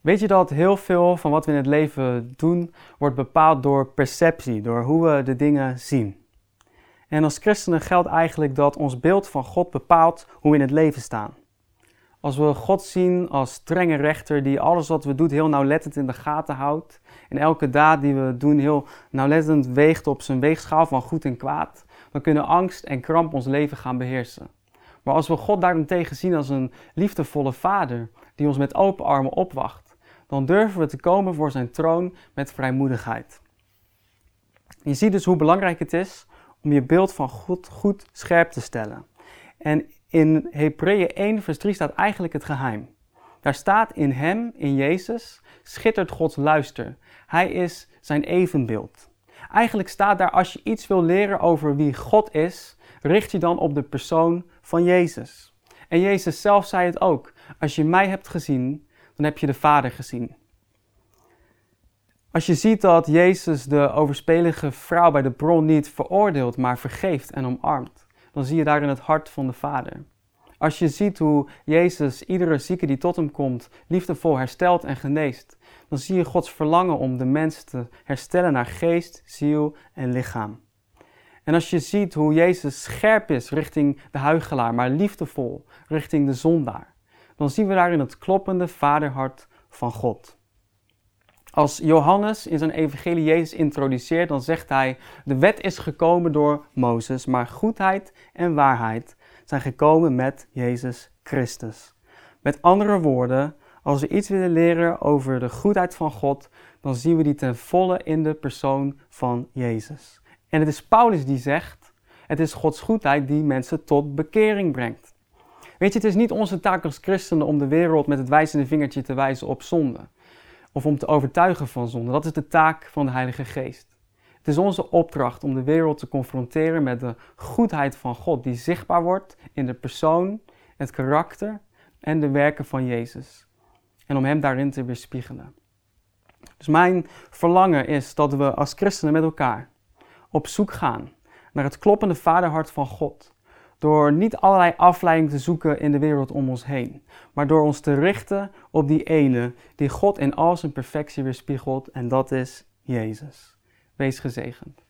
Weet je dat heel veel van wat we in het leven doen wordt bepaald door perceptie, door hoe we de dingen zien? En als christenen geldt eigenlijk dat ons beeld van God bepaalt hoe we in het leven staan. Als we God zien als strenge rechter die alles wat we doen heel nauwlettend in de gaten houdt en elke daad die we doen heel nauwlettend weegt op zijn weegschaal van goed en kwaad, dan kunnen angst en kramp ons leven gaan beheersen. Maar als we God daarentegen zien als een liefdevolle vader die ons met open armen opwacht, dan durven we te komen voor zijn troon met vrijmoedigheid. Je ziet dus hoe belangrijk het is om je beeld van God goed scherp te stellen. En in Hebreeën 1 vers 3 staat eigenlijk het geheim. Daar staat in hem, in Jezus, schittert Gods luister. Hij is zijn evenbeeld. Eigenlijk staat daar als je iets wil leren over wie God is, richt je dan op de persoon van Jezus. En Jezus zelf zei het ook. Als je mij hebt gezien, dan heb je de Vader gezien. Als je ziet dat Jezus de overspelige vrouw bij de bron niet veroordeelt, maar vergeeft en omarmt, dan zie je daarin het hart van de Vader. Als je ziet hoe Jezus iedere zieke die tot hem komt liefdevol herstelt en geneest, dan zie je Gods verlangen om de mens te herstellen naar geest, ziel en lichaam. En als je ziet hoe Jezus scherp is richting de huigelaar, maar liefdevol richting de zondaar, dan zien we daarin het kloppende vaderhart van God. Als Johannes in zijn evangelie Jezus introduceert, dan zegt hij: De wet is gekomen door Mozes, maar goedheid en waarheid zijn gekomen met Jezus Christus. Met andere woorden, als we iets willen leren over de goedheid van God, dan zien we die ten volle in de persoon van Jezus. En het is Paulus die zegt: Het is Gods goedheid die mensen tot bekering brengt. Weet je, het is niet onze taak als christenen om de wereld met het wijzende vingertje te wijzen op zonde of om te overtuigen van zonde. Dat is de taak van de Heilige Geest. Het is onze opdracht om de wereld te confronteren met de goedheid van God, die zichtbaar wordt in de persoon, het karakter en de werken van Jezus. En om Hem daarin te weerspiegelen. Dus mijn verlangen is dat we als christenen met elkaar op zoek gaan naar het kloppende vaderhart van God. Door niet allerlei afleiding te zoeken in de wereld om ons heen, maar door ons te richten op die ene die God in al zijn perfectie weerspiegelt en dat is Jezus. Wees gezegend.